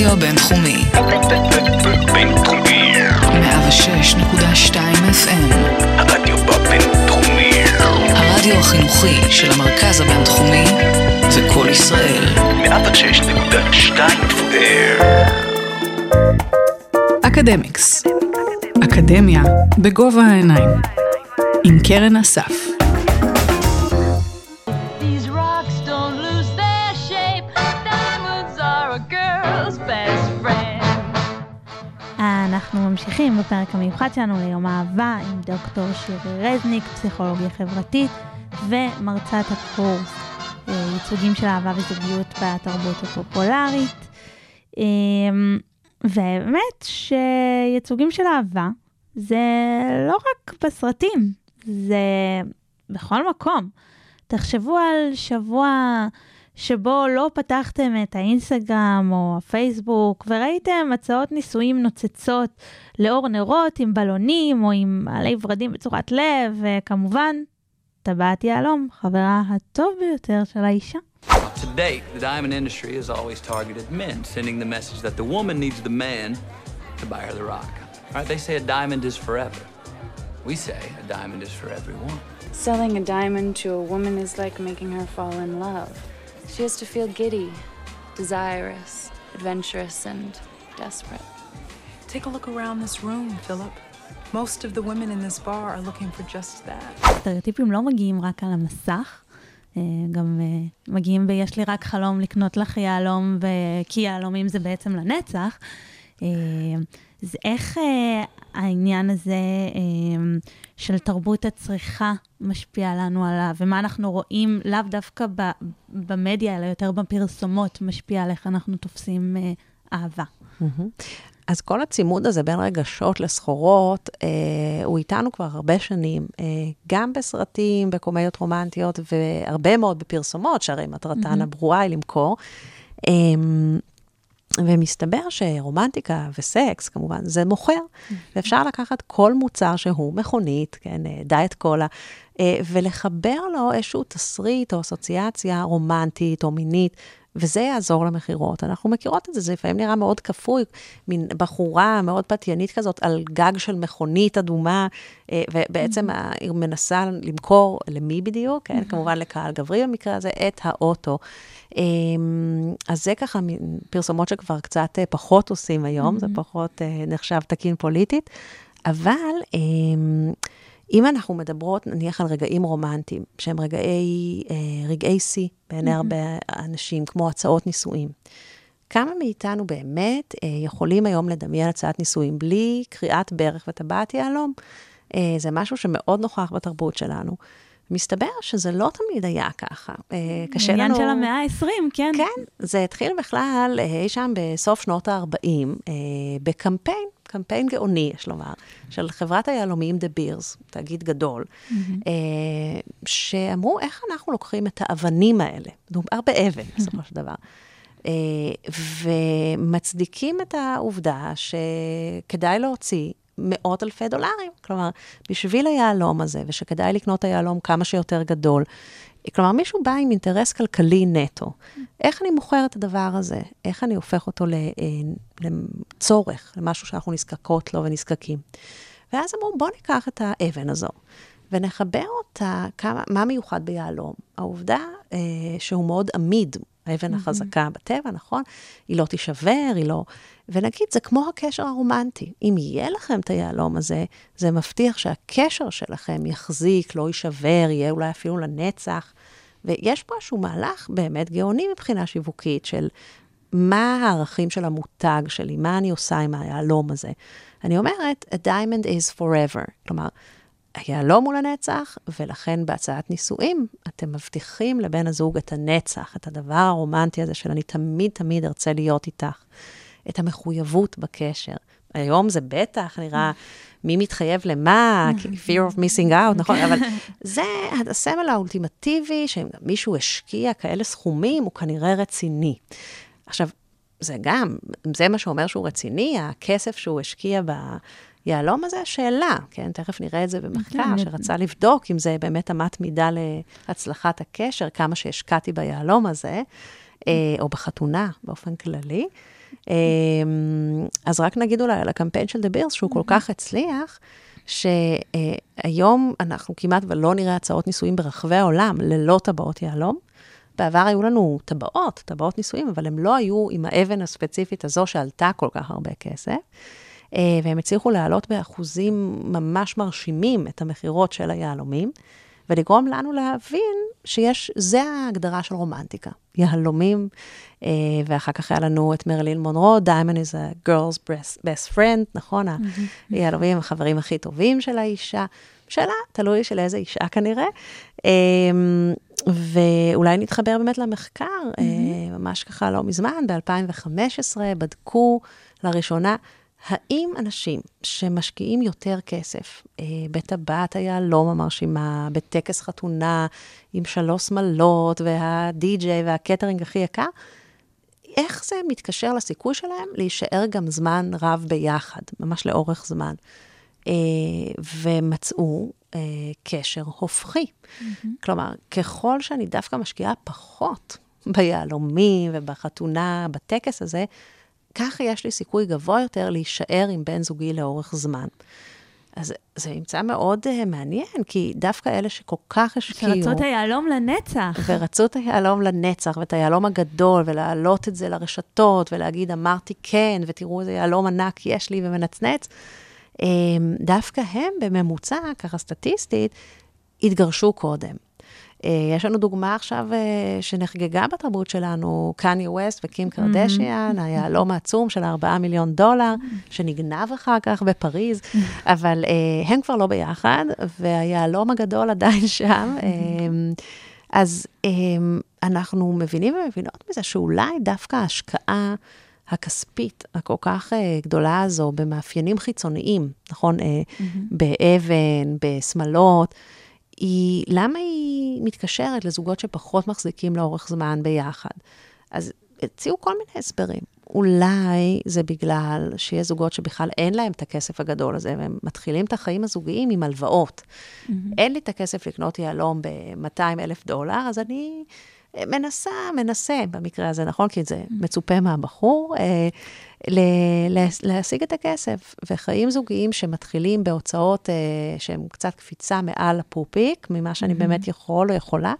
הרדיו הבינתחומי. בינתחומי. 106.2 FM. הרדיו בבינתחומי. הרדיו החינוכי של המרכז הבינתחומי זה קול ישראל. 106.2 FM. אקדמיקס. אקדמיה בגובה העיניים. עם קרן אסף. אנחנו ממשיכים בפרק המיוחד שלנו ליום האהבה עם דוקטור שירי רזניק, פסיכולוגיה חברתית ומרצת הקורס אה, ייצוגים של אהבה וזוגיות בתרבות הפופולרית. אה, ובאמת שייצוגים של אהבה זה לא רק בסרטים, זה בכל מקום. תחשבו על שבוע שבו לא פתחתם את האינסטגרם או הפייסבוק וראיתם הצעות נישואים נוצצות לאור נרות עם בלונים או עם עלי ורדים בצורת לב, וכמובן, טבעת יהלום, חברה הטוב ביותר של האישה. To date, the diamond industry has always targeted men, sending the message that the woman needs the man to buy her the rock. Right? They say a diamond is forever. We say a diamond is for everyone. Selling a diamond to a woman is like making her fall in love. She has to feel giddy, desirous, adventurous, and desperate. Take a look around this room, Philip. Most of the women in this bar are looking for just that. סטריאוטיפים לא מגיעים רק על המסך, אה, גם אה, מגיעים ב"יש לי רק חלום לקנות לך יהלום", וכי יהלומים זה בעצם לנצח. אה, אז איך אה, העניין הזה אה, של תרבות הצריכה משפיע לנו עליו, ומה אנחנו רואים לאו דווקא במדיה, אלא יותר בפרסומות, משפיע על איך אנחנו תופסים אה, אהבה. אז כל הצימוד הזה בין רגשות לסחורות, אה, הוא איתנו כבר הרבה שנים, אה, גם בסרטים, בקומדיות רומנטיות, והרבה מאוד בפרסומות, שהרי מטרתן הברורה היא למכור. אה, ומסתבר שרומנטיקה וסקס, כמובן, זה מוכר. ואפשר לקחת כל מוצר שהוא, מכונית, כן, אה, דיאט קולה, אה, ולחבר לו איזשהו תסריט או אסוציאציה רומנטית או מינית, וזה יעזור למכירות. אנחנו מכירות את זה, זה לפעמים נראה מאוד כפוי, מין בחורה מאוד פתיינית כזאת על גג של מכונית אדומה, אה, ובעצם היא מנסה למכור למי בדיוק, כן, כמובן לקהל גברי במקרה הזה, את האוטו. אמ, אז זה ככה פרסומות שכבר קצת אה, פחות עושים היום, זה פחות אה, נחשב תקין פוליטית, אבל אמ, אם אנחנו מדברות נניח על רגעים רומנטיים, שהם רגעי, אה, רגעי שיא בעיני הרבה אנשים, כמו הצעות נישואים. כמה מאיתנו באמת אה, יכולים היום לדמיין הצעת נישואים בלי קריאת ברך וטבעת יהלום? אה, זה משהו שמאוד נוכח בתרבות שלנו. מסתבר שזה לא תמיד היה ככה. קשה לנו... עניין של המאה ה-20, כן. כן, זה התחיל בכלל אי שם בסוף שנות ה-40, אה, בקמפיין, קמפיין גאוני, יש לומר, של חברת היהלומים דה בירס, תאגיד גדול, אה, שאמרו, איך אנחנו לוקחים את האבנים האלה, מדובר באבן, בסופו של דבר, אה, ומצדיקים את העובדה שכדאי להוציא מאות אלפי דולרים. כלומר, בשביל היהלום הזה, ושכדאי לקנות היהלום כמה שיותר גדול, כלומר, מישהו בא עם אינטרס כלכלי נטו. איך אני מוכר את הדבר הזה? איך אני הופך אותו אה, לצורך, למשהו שאנחנו נזקקות לו ונזקקים? ואז אמרו, בואו ניקח את האבן הזו ונחבר אותה, כמה, מה מיוחד ביהלום? העובדה אה, שהוא מאוד עמיד, האבן החזקה בטבע, נכון? היא לא תישבר, היא לא... ונגיד, זה כמו הקשר הרומנטי. אם יהיה לכם את היהלום הזה, זה מבטיח שהקשר שלכם יחזיק, לא יישבר, יהיה אולי אפילו לנצח. ויש פה איזשהו מהלך באמת גאוני מבחינה שיווקית של מה הערכים של המותג שלי, מה אני עושה עם היהלום הזה. אני אומרת, a diamond is forever. כלומר, היהלום הוא לנצח, ולכן בהצעת נישואים, אתם מבטיחים לבן הזוג את הנצח, את הדבר הרומנטי הזה של אני תמיד תמיד ארצה להיות איתך. את המחויבות בקשר. היום זה בטח נראה מי מתחייב למה, fear of missing out, נכון? אבל זה הסמל האולטימטיבי, שאם מישהו השקיע כאלה סכומים, הוא כנראה רציני. עכשיו, זה גם, זה מה שאומר שהוא רציני, הכסף שהוא השקיע ביהלום הזה, שאלה, כן? תכף נראה את זה במחקר, שרצה לבדוק אם זה באמת אמת מידה להצלחת הקשר, כמה שהשקעתי ביהלום הזה, אה, או בחתונה באופן כללי. אמ, אז רק נגיד אולי על הקמפיין של דה בירס, שהוא כל כך הצליח, שהיום אנחנו כמעט ולא נראה הצעות נישואים ברחבי העולם ללא טבעות יהלום. בעבר היו לנו טבעות, טבעות נישואים, אבל הם לא היו עם האבן הספציפית הזו שעלתה כל כך הרבה כסף. אה, והם הצליחו להעלות באחוזים ממש מרשימים את המכירות של היהלומים, ולגרום לנו להבין שיש, זה ההגדרה של רומנטיקה. יהלומים, אה, ואחר כך היה לנו את מרלין מונרו, Diamond is a girl's best, friend, נכון? היהלומים הם החברים הכי טובים של האישה. שאלה, תלוי של איזה אישה כנראה. אה, ואולי נתחבר באמת למחקר, ממש ככה לא מזמן, ב-2015 בדקו לראשונה האם אנשים שמשקיעים יותר כסף אה, בטבעת היהלום המרשימה, בטקס חתונה עם שלוש שמלות והדי-ג'יי והקטרינג הכי יקר, איך זה מתקשר לסיכוי שלהם להישאר גם זמן רב ביחד, ממש לאורך זמן? אה, ומצאו אה, קשר הופכי. Mm-hmm. כלומר, ככל שאני דווקא משקיעה פחות ביהלומים ובחתונה, בטקס הזה, ככה יש לי סיכוי גבוה יותר להישאר עם בן זוגי לאורך זמן. אז זה ממצא מאוד uh, מעניין, כי דווקא אלה שכל כך השקיעו... שרצו את היהלום לנצח. ורצו את היהלום לנצח, ואת היהלום הגדול, ולהעלות את זה לרשתות, ולהגיד, אמרתי כן, ותראו איזה יהלום ענק יש לי ומנצנץ. Um, דווקא הם בממוצע, ככה סטטיסטית, התגרשו קודם. אה, יש לנו דוגמה עכשיו אה, שנחגגה בתרבות שלנו, קניה ווסט וקים mm-hmm. קרדשיאן, mm-hmm. היהלום העצום של 4 מיליון דולר, mm-hmm. שנגנב אחר כך בפריז, אבל אה, הם כבר לא ביחד, והיהלום הגדול עדיין שם. אז אנחנו מבינים ומבינות מזה שאולי דווקא ההשקעה הכספית הכל כך גדולה הזו במאפיינים חיצוניים, נכון? Mm-hmm. באבן, בשמלות, היא, למה היא מתקשרת לזוגות שפחות מחזיקים לאורך זמן ביחד? אז הציעו כל מיני הסברים. אולי זה בגלל שיש זוגות שבכלל אין להם את הכסף הגדול הזה, והם מתחילים את החיים הזוגיים עם הלוואות. Mm-hmm. אין לי את הכסף לקנות יהלום ב-200 אלף דולר, אז אני מנסה, מנסה במקרה הזה, נכון? כי זה. מצופה מהבחור. אה, להשיג את הכסף. וחיים זוגיים שמתחילים בהוצאות אה, שהן קצת קפיצה מעל הפופיק, ממה שאני mm-hmm. באמת יכול או יכולה,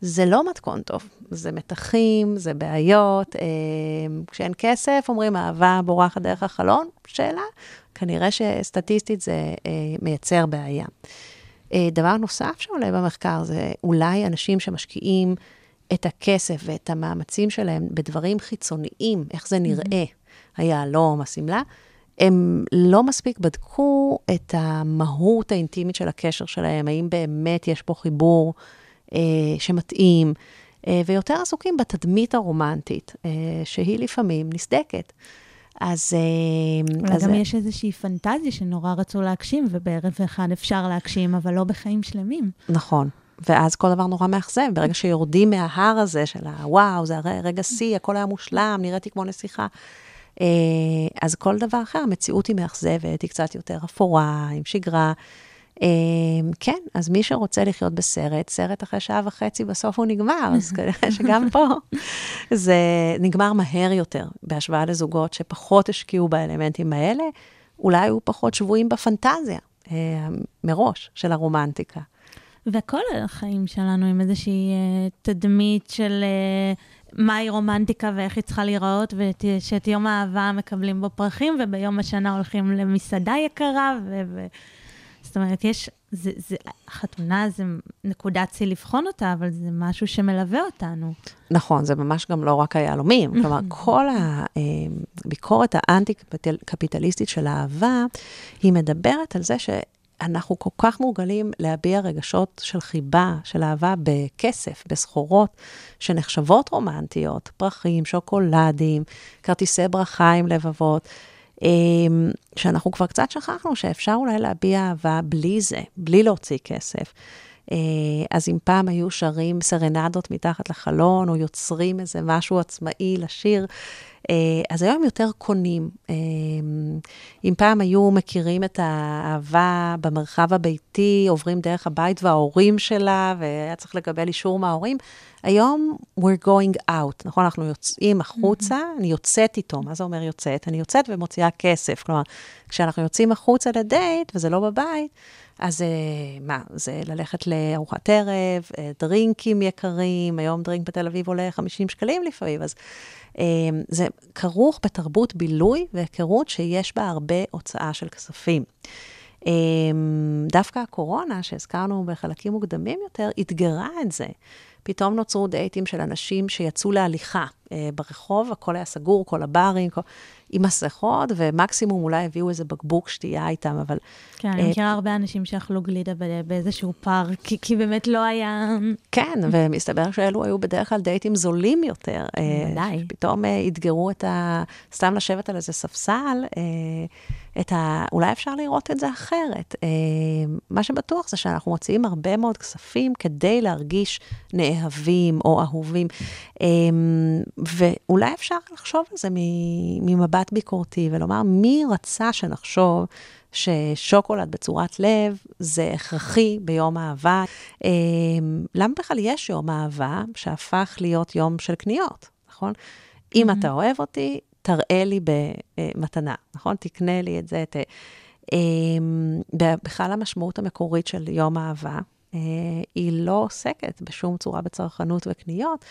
זה לא מתכון טוב. זה מתחים, זה בעיות. אה, כשאין כסף, אומרים, אהבה בורחת דרך החלון? שאלה. כנראה שסטטיסטית זה אה, מייצר בעיה. אה, דבר נוסף שעולה במחקר זה אולי אנשים שמשקיעים את הכסף ואת המאמצים שלהם בדברים חיצוניים, איך זה נראה. היהלום, השמלה, הם לא מספיק בדקו את המהות האינטימית של הקשר שלהם, האם באמת יש פה חיבור אה, שמתאים, אה, ויותר עסוקים בתדמית הרומנטית, אה, שהיא לפעמים נסדקת. אז... אה, אולי אז... גם יש איזושהי פנטזיה שנורא רצו להגשים, ובערב אחד אפשר להגשים, אבל לא בחיים שלמים. נכון. ואז כל דבר נורא מאכזב, ברגע שיורדים מההר הזה של הוואו, זה הרי רגע שיא, הכל היה מושלם, נראיתי כמו נסיכה. אה, אז כל דבר אחר, המציאות היא מאכזבת, היא קצת יותר אפורה, עם שגרה. אה, כן, אז מי שרוצה לחיות בסרט, סרט אחרי שעה וחצי, בסוף הוא נגמר, אז כנראה שגם פה זה נגמר מהר יותר, בהשוואה לזוגות שפחות השקיעו באלמנטים האלה, אולי היו פחות שבויים בפנטזיה אה, מראש של הרומנטיקה. וכל החיים שלנו עם איזושהי תדמית של מהי רומנטיקה ואיך היא צריכה להיראות, ושאת יום האהבה מקבלים בו פרחים, וביום השנה הולכים למסעדה יקרה. ו... זאת אומרת, יש, זה, זה, חתונה זה נקודת שיא לבחון אותה, אבל זה משהו שמלווה אותנו. נכון, זה ממש גם לא רק היהלומים. כלומר, כל הביקורת האנטי-קפיטליסטית של האהבה, היא מדברת על זה ש... אנחנו כל כך מורגלים להביע רגשות של חיבה, של אהבה בכסף, בסחורות שנחשבות רומנטיות, פרחים, שוקולדים, כרטיסי ברכה עם לבבות, אמ, שאנחנו כבר קצת שכחנו שאפשר אולי להביע אהבה בלי זה, בלי להוציא כסף. אה, אז אם פעם היו שרים סרנדות מתחת לחלון, או יוצרים איזה משהו עצמאי לשיר, אז היום יותר קונים. אה, אם פעם היו מכירים את האהבה במרחב הביתי, עוברים דרך הבית וההורים שלה, והיה צריך לקבל אישור מההורים, היום we're going out, נכון? אנחנו יוצאים החוצה, mm-hmm. אני יוצאת איתו, מה זה אומר יוצאת? אני יוצאת ומוציאה כסף. כלומר, כשאנחנו יוצאים החוצה לדייט, וזה לא בבית, אז אה, מה, זה ללכת לארוחת ערב, אה, דרינקים יקרים, היום דרינק בתל אביב עולה 50 שקלים לפעמים, אז אה, זה כרוך בתרבות בילוי והיכרות שיש בה הרבה הוצאה של כספים. דווקא הקורונה, שהזכרנו בחלקים מוקדמים יותר, אתגרה את זה. פתאום נוצרו דייטים של אנשים שיצאו להליכה אה, ברחוב, הכל היה סגור, כל הברים, כל... עם מסכות, ומקסימום אולי הביאו איזה בקבוק שתייה איתם, אבל... כן, אני מכירה הרבה אנשים שאכלו גלידה באיזשהו פארק, כי, כי באמת לא היה... כן, ומסתבר שאלו היו בדרך כלל דייטים זולים יותר. ודאי. פתאום אתגרו את ה... סתם לשבת על איזה ספסל, את ה... אולי אפשר לראות את זה אחרת. מה שבטוח זה שאנחנו מוציאים הרבה מאוד כספים כדי להרגיש נאהבים או אהובים. ואולי אפשר לחשוב על זה ממבט ביקורתי ולומר, מי רצה שנחשוב ששוקולד בצורת לב זה הכרחי ביום אהבה? אה, למה בכלל יש יום אהבה שהפך להיות יום של קניות, נכון? Mm-hmm. אם אתה אוהב אותי, תראה לי במתנה, נכון? תקנה לי את זה. ת... אה, בכלל המשמעות המקורית של יום אהבה, אה, היא לא עוסקת בשום צורה בצרכנות וקניות.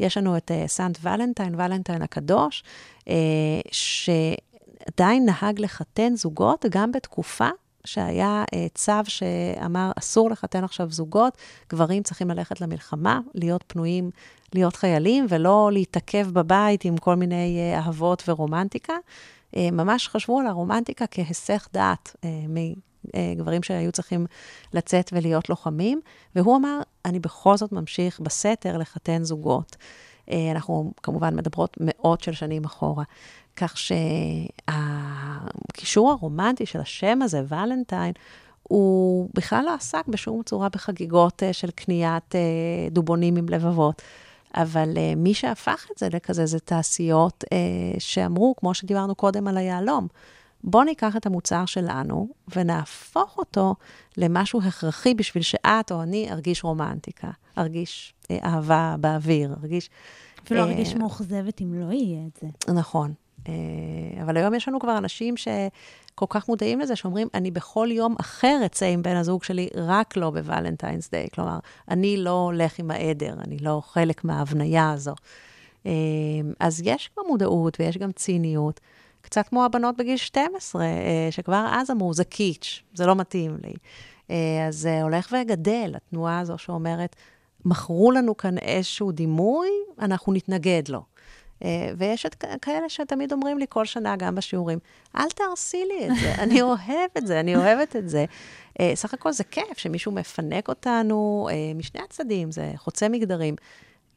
יש לנו את uh, סנט ולנטיין, ולנטיין הקדוש, uh, שעדיין נהג לחתן זוגות גם בתקופה שהיה uh, צו שאמר, אסור לחתן עכשיו זוגות, גברים צריכים ללכת למלחמה, להיות פנויים, להיות חיילים, ולא להתעכב בבית עם כל מיני uh, אהבות ורומנטיקה. Uh, ממש חשבו על הרומנטיקה כהיסח דעת uh, גברים שהיו צריכים לצאת ולהיות לוחמים, והוא אמר, אני בכל זאת ממשיך בסתר לחתן זוגות. אה, אנחנו כמובן מדברות מאות של שנים אחורה. כך שהקישור הרומנטי של השם הזה, ולנטיין, הוא בכלל לא עסק בשום צורה בחגיגות אה, של קניית אה, דובונים עם לבבות. אבל מי שהפך את זה לכזה, זה תעשיות שאמרו, כמו שדיברנו קודם על היהלום, בוא ניקח את המוצר שלנו ונהפוך אותו למשהו הכרחי בשביל שאת או אני ארגיש רומנטיקה, ארגיש אה, אהבה באוויר, ארגיש... אפילו אה, ארגיש מאוכזבת אם לא יהיה את זה. נכון. אה, אבל היום יש לנו כבר אנשים שכל כך מודעים לזה, שאומרים, אני בכל יום אחר אצא עם בן הזוג שלי, רק לא בוולנטיינס דיי. כלומר, אני לא הולך עם העדר, אני לא חלק מההבניה הזו. אה, אז יש כבר מודעות ויש גם ציניות. קצת כמו הבנות בגיל 12, אה, שכבר אז אמרו, זה קיץ', זה לא מתאים לי. אה, אז זה הולך וגדל, התנועה הזו שאומרת, מכרו לנו כאן איזשהו דימוי, אנחנו נתנגד לו. אה, ויש את כאלה שתמיד אומרים לי כל שנה, גם בשיעורים, אל תהרסי לי את זה, אני אוהב את זה, אני אוהבת את זה. סך הכל זה כיף שמישהו מפנק אותנו משני הצדדים, זה חוצה מגדרים.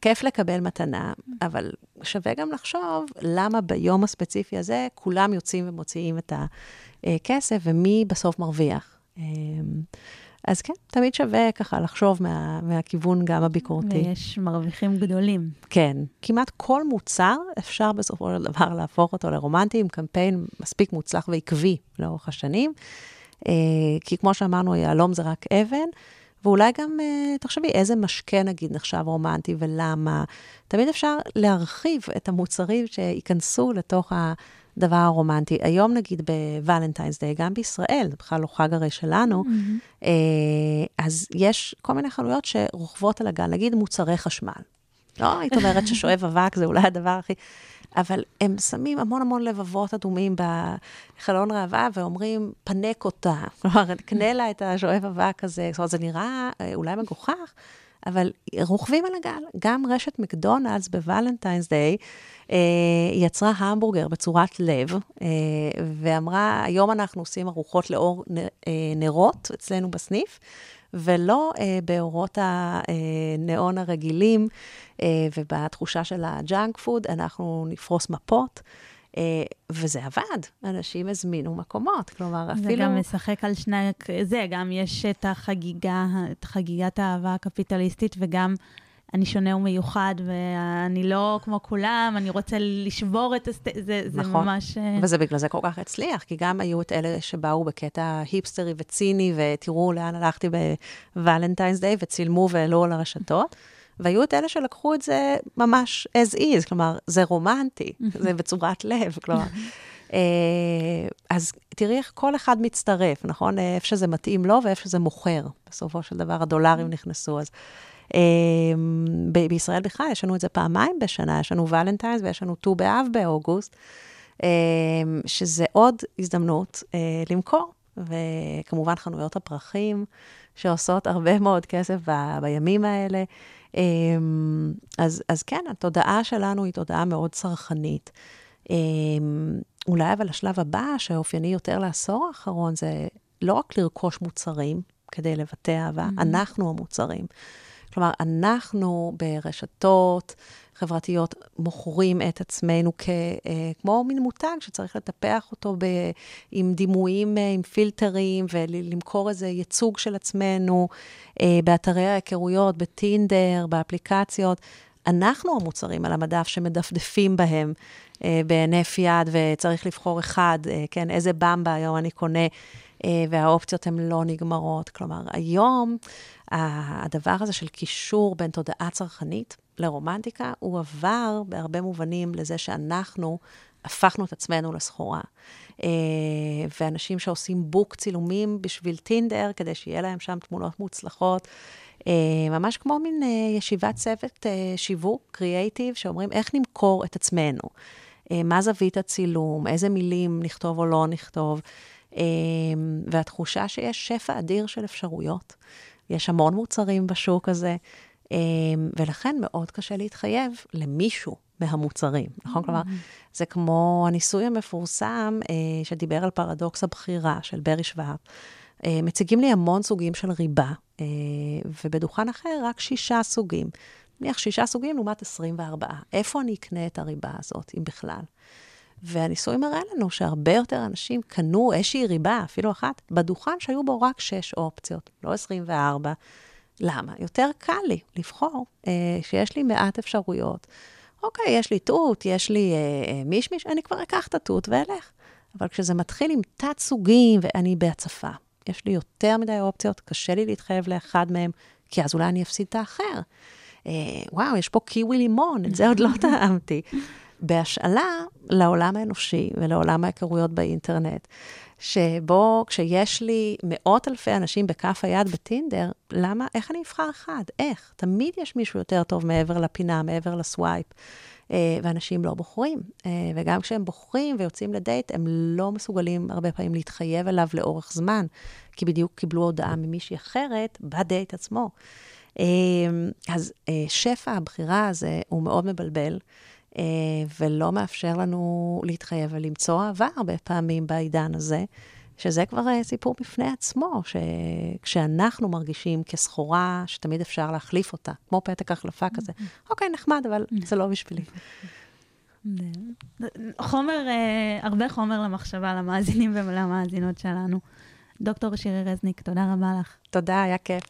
כיף לקבל מתנה, אבל שווה גם לחשוב למה ביום הספציפי הזה כולם יוצאים ומוציאים את הכסף, ומי בסוף מרוויח. אז כן, תמיד שווה ככה לחשוב מה, מהכיוון גם הביקורתי. ויש מרוויחים גדולים. כן, כמעט כל מוצר אפשר בסופו של דבר להפוך אותו לרומנטי עם קמפיין מספיק מוצלח ועקבי לאורך השנים. אה, כי כמו שאמרנו, יהלום זה רק אבן. ואולי גם, uh, תחשבי, איזה משקה נגיד נחשב רומנטי ולמה. תמיד אפשר להרחיב את המוצרים שייכנסו לתוך הדבר הרומנטי. היום נגיד בוולנטיינס דיי, גם בישראל, זה בכלל לא חג הרי שלנו, mm-hmm. uh, אז יש כל מיני חנויות שרוכבות על הגל, נגיד מוצרי חשמל. לא היית אומרת ששואב אבק זה אולי הדבר הכי... אבל הם שמים המון המון לבבות אדומים בחלון ראווה ואומרים, פנק אותה. כלומר, קנה לה את השואב אבק הזה. זאת אומרת, זה נראה אה, אולי מגוחך, אבל רוכבים על הגל. גם רשת מקדונלדס ב Valentine's Day אה, יצרה המבורגר בצורת לב, אה, ואמרה, היום אנחנו עושים ארוחות לאור נרות אצלנו בסניף. ולא אה, באורות הנאון הרגילים אה, ובתחושה של ה junk food, אנחנו נפרוס מפות. Uh, וזה עבד, אנשים הזמינו מקומות, כלומר, זה אפילו... זה גם משחק על שני... זה, גם יש את החגיגה, את חגיגת האהבה הקפיטליסטית, וגם אני שונה ומיוחד, ואני לא כמו כולם, אני רוצה לשבור את הסט... זה, זה נכון. ממש... אה, וזה בגלל זה כל כך הצליח, כי גם היו את אלה שבאו בקטע היפסטרי וציני, ותראו לאן הלכתי בוולנטיינס דיי, וצילמו והעלו על הרשתות, והיו את אלה שלקחו את זה ממש as is, כלומר, זה רומנטי, זה בצורת לב, כלומר. אה, אז תראי איך כל אחד מצטרף, נכון? אה, איפה שזה מתאים לו ואיפה שזה מוכר. בסופו של דבר הדולרים נכנסו, אז... אה, בישראל בכלל, יש לנו את זה פעמיים בשנה, יש לנו ולנטיינס ויש לנו ט"ו באב באוגוסט, שזה עוד הזדמנות למכור. וכמובן חנויות הפרחים, שעושות הרבה מאוד כסף ב- בימים האלה. אה, אז, אז כן, התודעה שלנו היא תודעה מאוד צרכנית. אה, אולי אבל השלב הבא, שאופייני יותר לעשור האחרון, זה לא רק לרכוש מוצרים כדי לבטא אהבה, mm-hmm. אנחנו המוצרים. כלומר, אנחנו ברשתות חברתיות מוכרים את עצמנו כ, אה, כמו מין מותג שצריך לטפח אותו ב, עם דימויים, אה, עם פילטרים, ולמכור איזה ייצוג של עצמנו אה, באתרי ההיכרויות, בטינדר, באפליקציות. אנחנו המוצרים על המדף שמדפדפים בהם אה, בהינף יד, וצריך לבחור אחד, אה, כן, איזה במבה היום אני קונה, והאופציות הן לא נגמרות. כלומר, היום הדבר הזה של קישור בין תודעה צרכנית לרומנטיקה, הוא עבר בהרבה מובנים לזה שאנחנו הפכנו את עצמנו לסחורה. אה, ואנשים שעושים בוק צילומים בשביל טינדר, כדי שיהיה להם שם תמונות מוצלחות. אה, ממש כמו מין אה, ישיבת צוות שיווק, קריאייטיב, שאומרים איך נמכור את עצמנו. מה זווית הצילום, איזה מילים נכתוב או לא נכתוב. והתחושה שיש שפע אדיר של אפשרויות. יש המון מוצרים בשוק הזה, ולכן מאוד קשה להתחייב למישהו מהמוצרים, נכון? כלומר, זה כמו הניסוי המפורסם אה, שדיבר על פרדוקס הבחירה של ברי שוואב. אה, מציגים לי המון סוגים של ריבה, אה, ובדוכן אחר רק שישה סוגים. נניח שישה סוגים לעומת 24. איפה אני אקנה את הריבה הזאת, אם בכלל? והניסוי מראה לנו שהרבה יותר אנשים קנו איזושהי ריבה, אפילו אחת, בדוכן שהיו בו רק שש אופציות, לא 24. למה? יותר קל לי לבחור אה, שיש לי מעט אפשרויות. אוקיי, יש לי תות, יש לי אה, אה, מישמיש, אני כבר אקח את התות ואלך. אבל כשזה מתחיל עם תת-סוגים ואני בהצפה, יש לי יותר מדי אופציות, קשה לי להתחייב לאחד מהם, כי אז אולי אני אפסיד את האחר. אה, וואו, יש פה קיווי לימון, את זה עוד לא טעמתי. בהשאלה לעולם האנושי ולעולם ההיכרויות באינטרנט, שבו כשיש לי מאות אלפי אנשים בכף היד בטינדר, למה, איך אני אבחר אחד? איך? תמיד יש מישהו יותר טוב מעבר לפינה, מעבר לסווייפ. אה, ואנשים לא בוחרים. אה, וגם כשהם בוחרים ויוצאים לדייט, הם לא מסוגלים הרבה פעמים להתחייב אליו לאורך זמן, כי בדיוק קיבלו הודעה ממישהי אחרת בדייט עצמו. אה, אז שפע הבחירה הזה הוא מאוד מבלבל. אה, ולא מאפשר לנו להתחייב ולמצוא אהבה הרבה פעמים בעידן הזה, שזה כבר אה, סיפור בפני עצמו, שכשאנחנו מרגישים כסחורה שתמיד אפשר להחליף אותה, כמו פתק החלפה כזה, אוקיי, נחמד, אבל זה לא בשבילי. חומר, אה, הרבה חומר למחשבה למאזינים ולמאזינות שלנו. דוקטור שירי רזניק, תודה רבה לך. תודה, היה כיף.